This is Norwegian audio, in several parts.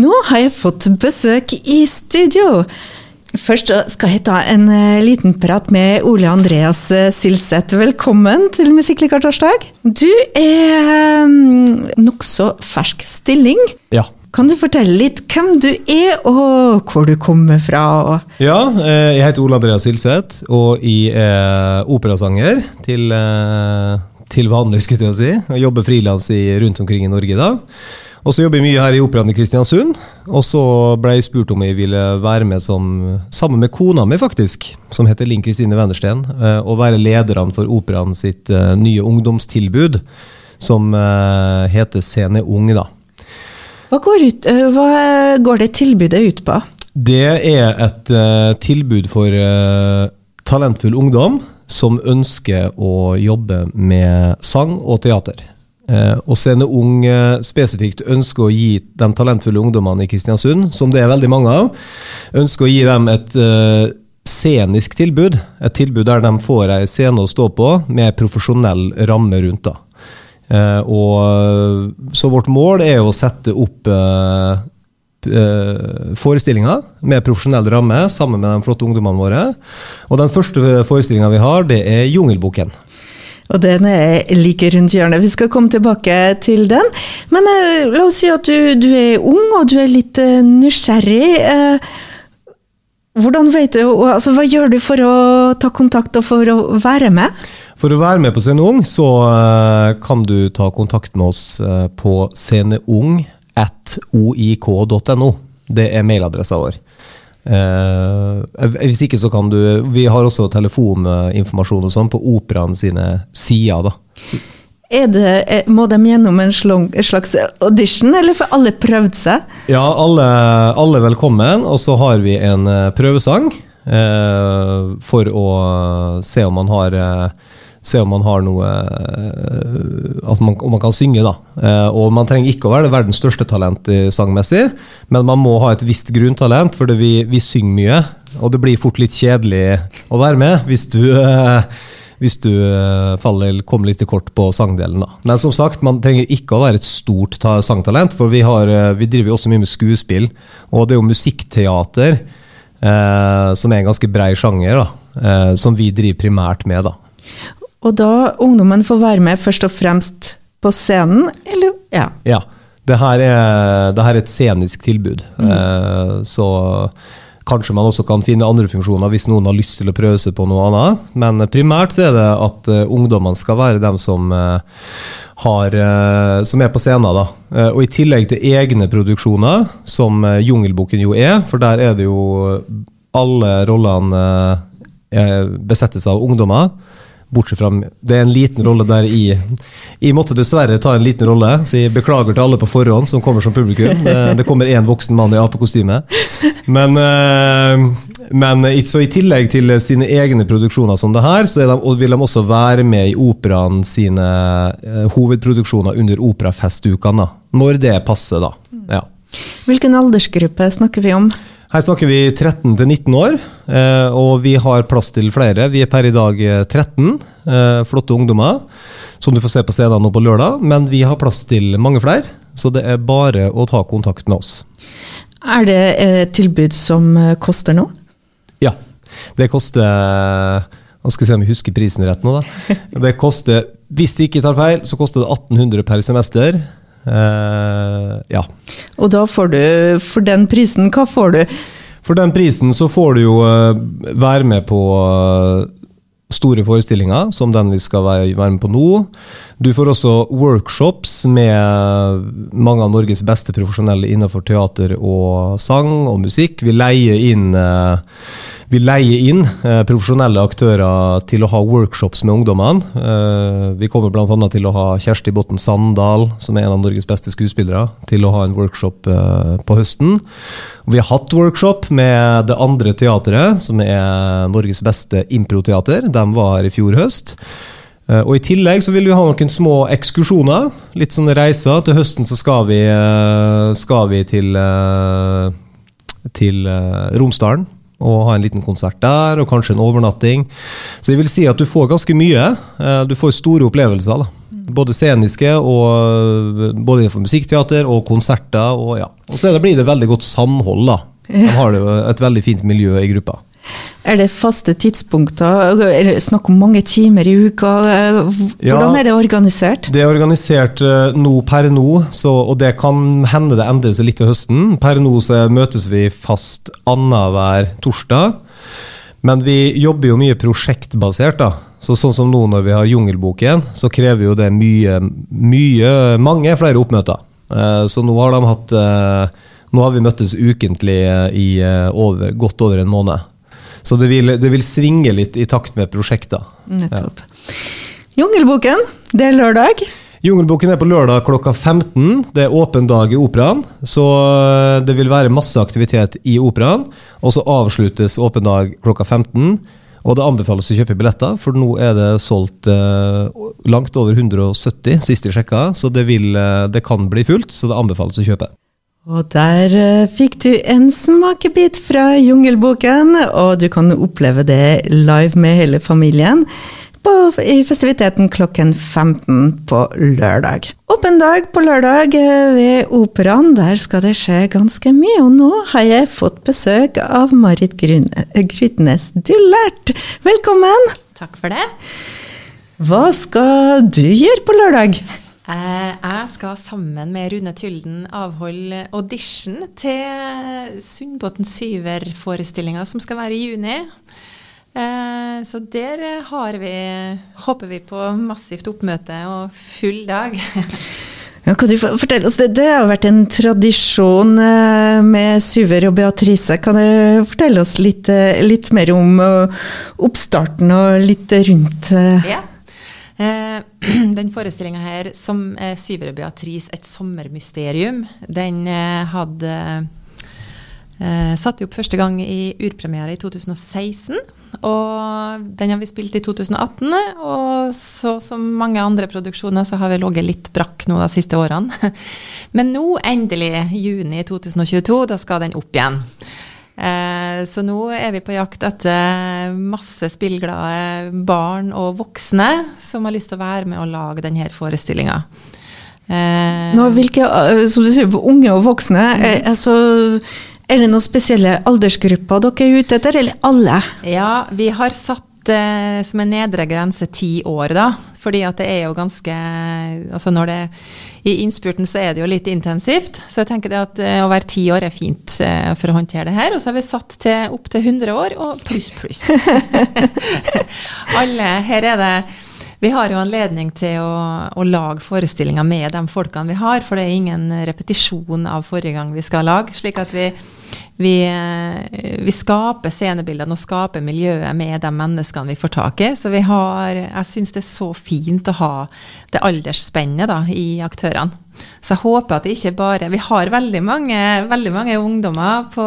Nå har jeg fått besøk i studio. Først skal jeg ta en eh, liten prat med Ole Andreas eh, Silseth. Velkommen til Musikklikar-torsdag. Du er mm, nokså fersk stilling. Ja. Kan du fortelle litt hvem du er, og hvor du kommer fra? Ja, eh, jeg heter Ole Andreas Silseth, og jeg er operasanger til, til vanlig, skulle jeg si. Jeg jobber frilans rundt omkring i Norge da. Og så jobber jeg mye her i Operaen i Kristiansund. Og så ble jeg spurt om jeg ville være med som, sammen med kona mi, faktisk, som heter Linn Kristine Wennersten, eh, og være lederne for Operaen sitt nye ungdomstilbud, som heter Scene Ung, da. Hva går, ut, hva går, det tilbudet ut på? Det er et tilbud for talentfull ungdom som ønsker å jobbe med sang og teater. Uh, og Scene Ung spesifikt ønsker å gi de talentfulle ungdommene i Kristiansund, som det er veldig mange av, ønsker å gi dem et scenisk tilbud. Et tilbud der de får ei scene å stå på med profesjonell ramme rundt. da. Uh, og, så vårt mål er å sette opp uh, forestillinger med profesjonell ramme sammen med de flotte ungdommene våre. Og den første forestillinga vi har, det er Jungelboken. Og den er like rundt hjørnet. Vi skal komme tilbake til den. Men la oss si at du, du, er ung, og du er litt nysgjerrig. hvordan vet du, altså, Hva gjør du for å ta kontakt og for å være med? For å være med på Scene Ung, så uh, kan du ta kontakt med oss uh, på sceneung.oik.no. Det er mailadressa vår. Uh, hvis ikke så kan du Vi har også telefoninformasjon og sånn på Operaen sine sider. da. Det, må de gjennom en slags audition, eller får alle prøvd seg? Ja, alle, alle velkommen. Og så har vi en prøvesang eh, for å se om man har se om man har noe At man, om man kan synge, da. Og man trenger ikke å være det verdens største talent sangmessig, men man må ha et visst grunntalent, for vi, vi, synger mye. Og det blir fort litt kjedelig å være med hvis du, hvis du faller, kommer litt til kort på sangdelen. Da. Men som sagt, man trenger ikke å være et stort sangtalent, for vi, har, vi driver også mye med skuespill, og det er jo musikkteater. Eh, som er en ganske brei sjanger, da, eh, som vi driver primært med. da. Og da ungdommen får være med først og fremst på scenen, eller ja? Ja. Det her er, det her er et scenisk tilbud. Mm. Eh, så kanskje man også kan finne andre funksjoner hvis noen har lyst til å prøve seg på noe annet. Men primært så er det at uh, ungdommene skal være dem som, uh, har, uh, som er på scenen. Da. og i tillegg til egne produksjoner, som Jungelboken jo er, for der er det jo alle rollene besettes av ungdommer. Bortsett fra Det er en liten rolle der i Jeg måtte dessverre ta en liten rolle, så jeg beklager til alle på forhånd som kommer som publikum. Det, kommer én voksen mann i apekostyme. Men, eh, men så i tillegg til sine egne produksjoner som det her, så de, vil de også være med i operaen sine eh, hovedproduksjoner under operafestukene. Når det passer, da. Ja. Hvilken aldersgruppe snakker vi om? Her snakker vi 13 til 19 år, eh, og vi har plass til flere. Vi er per i dag 13 eh, flotte ungdommer, som du får se på scenen nå på lørdag. Men vi har plass til mange flere, så det er bare å ta kontakt med oss. Er det et tilbud som koster noe? Ja. Det koster Nå skal vi se om jeg husker prisen rett nå, da. Det koster, hvis det ikke tar feil, så koster det 1800 per semester. Uh, ja. Og da får du, for den prisen, hva får du? For den prisen så får du jo uh, være med på uh, store forestillinger, som den vi skal være, være med på nå. Du får også workshops med mange av Norges beste profesjonelle innenfor teater og sang og musikk. Vi leier inn uh, vi leier inn eh, profesjonelle aktører til å ha workshops med ungdommene. Eh, vi kommer bl.a. til å ha Kjersti Botten Sandal, som er en av Norges beste skuespillere, til å ha en workshop eh, på høsten. Vi har hatt workshop med Det andre teatret, som er Norges beste improteater. De var her i fjor høst. Eh, og I tillegg så vil vi ha noen små ekskursjoner. Litt sånne reiser. Til høsten så skal vi, eh, skal vi til, eh, til Romsdalen og ha en liten konsert der, og kanskje en overnatting. Så jeg vil si at du får ganske mye. Du får store opplevelser. da. Både sceniske og både innenfor musikkteater og konserter. Og, ja. og så blir det veldig godt samhold. da. De har jo et veldig fint miljø i gruppa. Er det faste tidspunkter? Er det snakk om mange timer i uka? Hvordan Ja. er det organisert? Det er organisert eh, nå per nå, så, og det kan hende det endrer seg litt til høsten. Per nå så møtes vi fast annenhver torsdag. Men vi jobber jo mye prosjektbasert. da. Så sånn som nå når vi har Jungelboken, så krever jo det mye, mye mange flere oppmøter. Eh, Så nå har de hatt eh, Nå har vi møttes ukentlig eh, i eh, over, godt over en måned. Så det vil, det vil svinge litt i takt med prosjekter. Nettopp. Jungelboken, det er lørdag. Jungelboken er på lørdag klokka 15. Det er åpen dag i operaen, så eh, det vil være masse aktivitet i operaen. Og så avsluttes åpen dag klokka 15. Og det anbefales å kjøpe billetter, for nå er det solgt eh, langt over 170 sist jeg sjekka, så det, vil, eh, det kan bli fullt, så det anbefales å kjøpe. Og der eh, fikk du en smakebit fra Jungelboken, og du kan oppleve det live med hele familien på, i festiviteten klokken 15 på lørdag. Åpen dag på lørdag eh, ved Operaen. Der skal det skje ganske mye. Og nå har jeg fått besøk av Marit Grytnes Dullert. Velkommen! Takk for det. Hva skal du gjøre på lørdag? Eh, Jeg skal sammen med Rune Tylden avholde audition til Sundbåten Syver-forestillinga som skal være i juni. Eh, Så der har vi, håper vi på massivt oppmøte og full dag. Ja, kan du fortelle oss, Det, det har vært en tradisjon eh, med Syver og Beatrice. Kan du fortelle oss litt, litt mer om oppstarten og litt rundt Ja. Eh, Den forestillinga her, som er Syvere Beatrice, et sommermysterium, den eh, hadde eh, satt opp første gang i urpremiere i 2016. Og den har vi spilt i 2018. Og så som mange andre produksjoner så har vi ligget litt brakk nå de siste årene. Men nå, endelig, juni 2022, da skal den opp igjen. Eh, så nå er vi på jakt etter masse spillglade barn og voksne som har lyst til å være med og lage denne forestillinga. Eh, nå, hvilke, eh, Som du sier, unge og voksne. Er, altså, er det noen spesielle aldersgrupper dere er ute etter, eller alle? Ja, vi har satt eh, som en nedre grense ti år, da. Fordi at det er jo ganske Altså når det I innspurten så er det jo litt intensivt. Så jeg tenker det at eh, å være ti år er fint eh, for å håndtere det her. Og så har vi satt til opp til 100 år og pluss, pluss. Alle Her er det vi har jo anledning til å, å lage forestillinger med de folkene vi har, for det er ingen repetisjon av forrige gang vi skal lage. slik at vi, vi, eh, vi skaper scenebildene og skaper miljøet med de menneskene vi får tak i. Så vi har, jeg syns det er så fint å ha det aldersspennet i aktørene. Så jeg håper at det ikke bare Vi har veldig mange, veldig mange ungdommer på,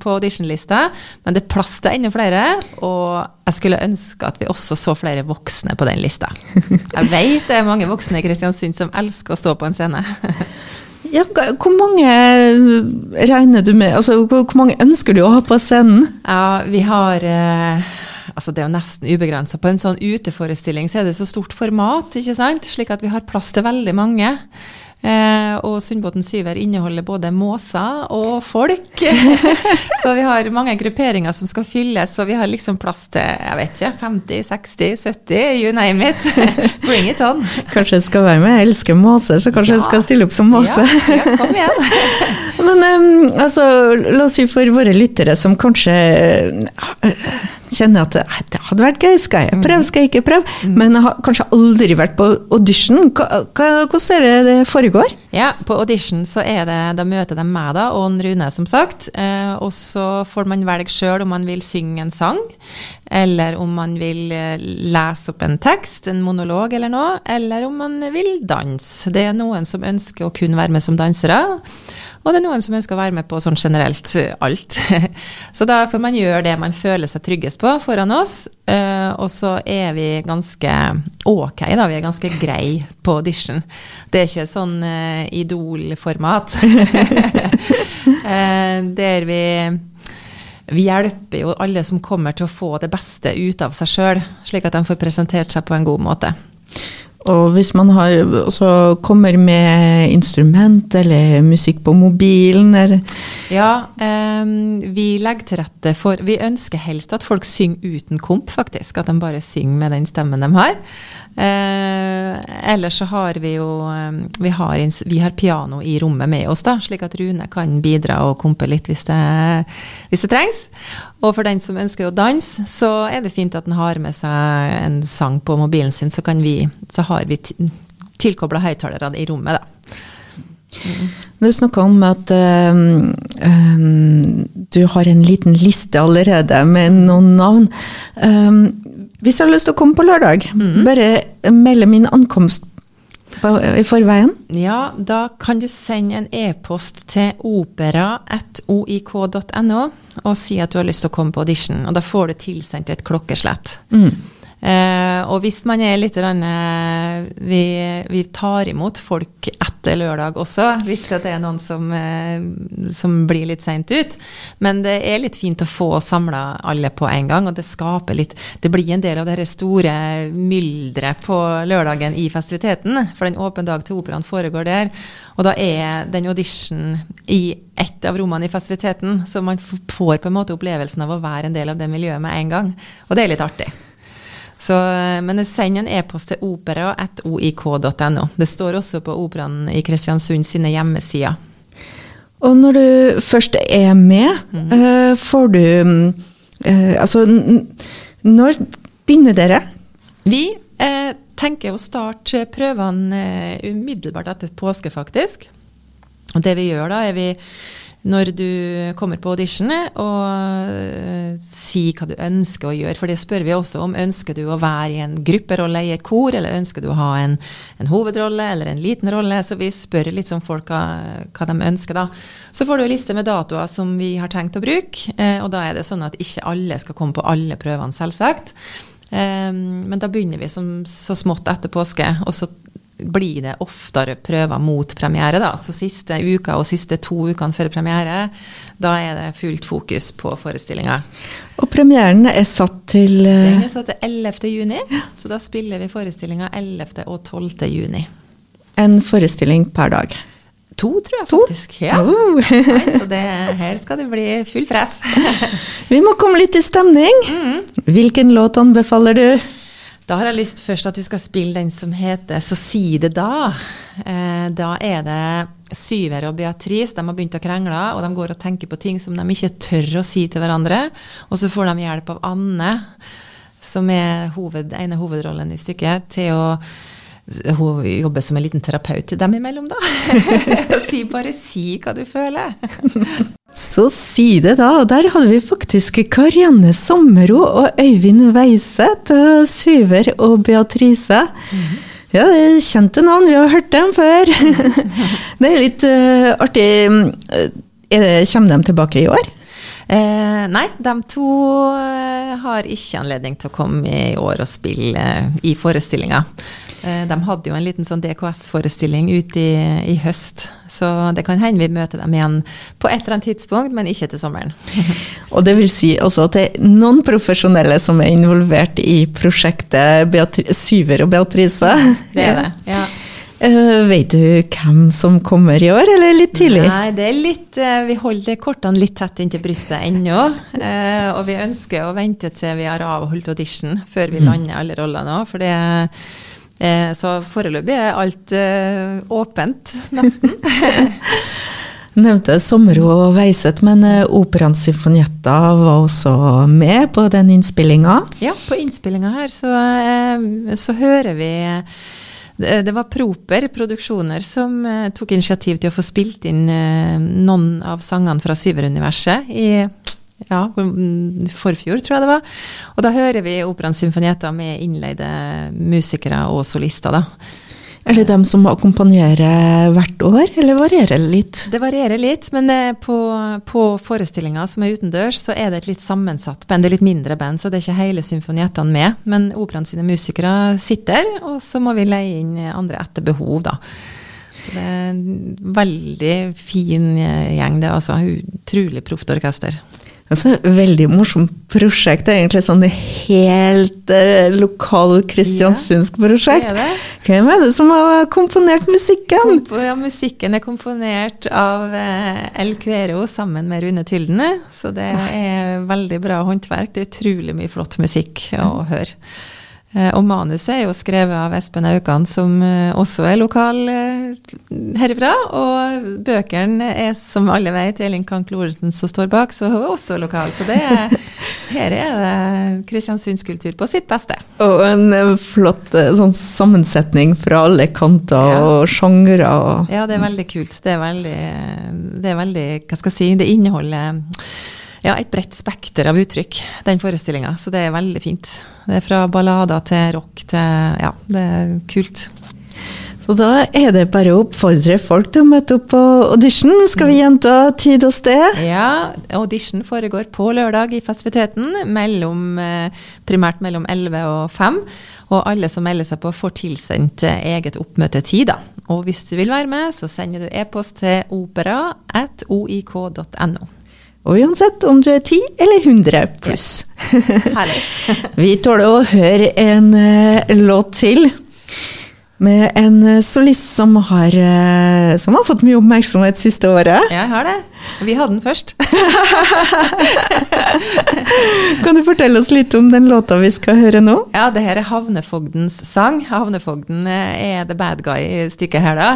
på auditionlista, men det er plass til enda flere. Og jeg skulle ønske at vi også så flere voksne på den lista. Jeg vet det er mange voksne i Kristiansund som elsker å stå på en scene. Ja, hvor mange regner du med? Altså, hvor, mange ønsker du å ha på scenen? Ja, vi har eh, Altså det er jo nesten ubegrensa. På en sånn uteforestilling så er det så stort format, ikke sant? slik at vi har plass til veldig mange. Eh, og Sundbåten Syver inneholder både måser og folk. så vi har mange grupperinger som skal fylles, så vi har liksom plass til jeg vet ikke, 50, 60, 70, you name it. Bring it on. Kanskje jeg skal være med? Jeg elsker måser, så kanskje jeg skal stille opp som måse. Ja, ja, kom igjen. Men um, altså, la oss si for våre lyttere som kanskje eh, kjenner at det hadde vært gøy, skal jeg prøve, skal jeg ikke prøve? Men jeg har kanskje aldri vært på audition. Hvordan er det det foregår? Ja, på audition så er det, da møter de meg da, og Rune som sagt, eh, og så får man velge sjøl om man vil synge en sang, eller om man vil eh, lese opp en tekst, en monolog eller noe, eller om man vil danse. Det er noen som ønsker å kun være med som dansere, og det er noen som ønsker å være med på sånn generelt eh, alt. så da får man gjøre det man føler seg tryggest på foran oss, eh, og så er vi ganske ok, da. Vi er ganske grei på audition. Det er ikke sånn eh, idol-format. der vi vi hjelper jo alle som kommer til å få det beste ut av seg sjøl, slik at de får presentert seg på en god måte. Og hvis man har, også kommer med instrument eller musikk på mobilen eller Ja, um, vi legger til rette for Vi ønsker helst at folk synger uten komp, faktisk. At de bare synger med den stemmen de har. Uh, ellers så har vi jo vi har, vi har, piano i rommet med oss, da, slik at Rune kan bidra og kompe litt hvis det, hvis det trengs. Og for den som ønsker å danse, så er det fint at den har med seg en sang på mobilen sin, så, vi, så har vi tilkobla høyttalere i rommet, da. Mm. Du snakka om at um, um, du har en liten liste allerede med noen navn. Um, hvis jeg har lyst til å komme på lørdag, mm. bare melde min ankomst på, i forveien. Ja, da kan du sende en e-post til opera.oik.no og si at du har lyst til å komme på audition. Og da får du tilsendt et klokkeslett. Mm. Eh, og hvis man er litt eh, vi, vi, tar imot folk etter lørdag også, hvis det er noen som, eh, som blir litt seint ut. Men det er litt fint å få samla alle på en gang, og det skaper litt Det blir en del av det store mylderet på lørdagen i festiviteten. For den åpen dag til operaen foregår der. Og da er den audition i ett av rommene i festiviteten, så man får på en måte opplevelsen av å være en del av det miljøet med en gang. Og det er litt artig. Så, men send en e-post til opera.oik.no. Det står også på Operaen i Kristiansund sine hjemmesider. Og når du først er med, mm -hmm. får du uh, Altså, når begynner dere? Vi eh, tenker å starte prøvene umiddelbart etter påske, faktisk. Og det vi gjør da, er vi når du kommer på auditionet, og uh, si hva du ønsker å gjøre. For det spør vi også om. Ønsker du å være i en grupperolle i et kor, eller ønsker du å ha en, en hovedrolle eller en liten rolle? Så vi spør litt som folk hva, hva, de ønsker, da. Så får du en liste med datoer som vi har tenkt å bruke, uh, og da er det sånn at ikke alle skal komme på alle prøvene, selvsagt. Um, men da begynner vi som, så smått etter påske, og så blir det oftere prøver mot premiere. da, Så siste uka og siste to ukene før premiere, da er det fullt fokus på forestillinga. Og premieren er satt til Den er satt til 11. juni, så da spiller vi forestillinga 11. og 12. juni. En forestilling per dag? To, tror jeg faktisk. Ja. Oh. Nei, så det, her skal det bli full fres. vi må komme litt i stemning. Mm. Hvilken låt anbefaler du? Da har jeg lyst først at du skal spille den som heter 'Så si det da'. Eh, da er det Syver og Beatrice. De har begynt å krangle, og de går og tenker på ting som de ikke tør å si til hverandre. Og så får de hjelp av Anne, som er hoved, ene hovedrollen i stykket, til å hun jobber som en liten terapeut til dem imellom, da. si bare si hva du føler. Så si det, da. Og der hadde vi faktisk Karianne Sommero og Øyvind Weiseth, Syver og Beatrice. Mm -hmm. Ja, det er kjente navn, vi har hørt dem før. det er litt uh, artig. Det, kommer de tilbake i år? Eh, nei, de to eh, har ikke anledning til å komme i år og spille eh, i forestillinga. Eh, de hadde jo en liten sånn DKS-forestilling ute i, i, høst, så det kan hende vi møter dem igjen på et eller annet tidspunkt, men ikke til sommeren. og det vil si også at det er noen profesjonelle som er involvert i prosjektet Beatri Syver og Beatrice? Det er det, ja. Uh, vet du hvem som kommer i år, eller litt tidlig? Nei, det er litt uh, Vi holder kortene litt tett inntil brystet ennå. Uh, og vi ønsker å vente til vi har avholdt audition før vi mm. lander alle rollene òg. For det Eh, så foreløpig er alt eh, åpent, nesten. Nevnte Sommero og veiset, men Operaen Operaens Symfonietta var også med på den innspillinga? Ja, på innspillinga her så, eh, så, hører vi det var Proper Produksjoner som eh, tok initiativ til å få spilt inn eh, noen av sangene fra Syveruniverset i ja, forfjor, tror jeg det var. Og da hører vi Operaens symfonietta med innleide musikere og solister, da. Er det dem som akkompagnerer hvert år, eller varierer det litt? Det varierer litt, men eh, på, på forestillinger som er utendørs, så er det et litt sammensatt band. Det er litt mindre band, så det er ikke hele symfoniettene med. Men operaen sine musikere sitter, og så må vi leie inn andre etter behov, da. Det er en veldig fin gjeng, det altså. Utrolig proft orkester. Altså, veldig morsomt prosjekt. Egentlig sånn helt eh, lokal kristiansundsk prosjekt. Det er det. Hvem er det som har komponert musikken? Kompo, ja, musikken er komponert av eh, El Quero sammen med Rune Tyldene. Så det er veldig bra håndverk. Det er utrolig mye flott musikk å høre. Eh, og manuset er jo skrevet av Espen Aukan, som eh, også er lokal eh, herifra. Og bøkene er, som alle vet, Elin Kank Lorentzen som står bak, så hun er også lokal. Så det er, her er det kristiansundskultur på sitt beste. Og en flott sånn sammensetning fra alle kanter Ja. og sjangre. og- Ja, det er veldig kult. Det er veldig, det er veldig Hva skal jeg si? Det inneholder ja, et bredt spekter av uttrykk, den forestillinga. Så det er veldig fint. Det er fra ballader til rock til Ja, det er kult. Så da er det bare å oppfordre folk til å møte opp på audition. Skal vi gjenta tid og sted? Ja, audition foregår på lørdag i festiviteten, mellom, eh, primært mellom 11 og 5. Og alle som melder seg på, får tilsendt eh, eget oppmøtetid. da. Og hvis du vil være med, så sender du e-post til opera.oik.no. Og uansett om du er 10 eller 100 pluss. Herlig. Vi tåler å høre en uh, låt til. Med en eh, solist som har, eh, som har fått mye oppmerksomhet siste året. Ja, Jeg har det. Vi hadde den først. Kan du fortelle oss litt om den låta vi skal høre nå? Ja, det her er Havnefogdens sang. Havnefogden er the bad guy i stykket her, da.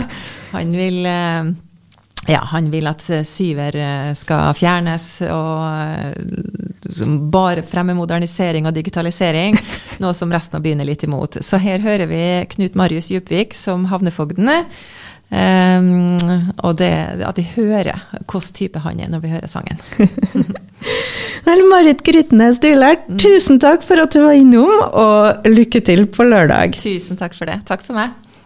Han vil ja, han vil at eh, Syver eh, skal fjernes og eh, bare fremme modernisering og digitalisering, noe som resten av byen er litt imot. Så her hører vi Knut Marius Djupvik som havnefogdene. Um, og det, at de hører hvilken type han er når vi hører sangen. Vel, Marit Grytnes Dyrlært, tusen takk for at du var innom, og lykke til på lørdag. Tusen takk for det. Takk for meg.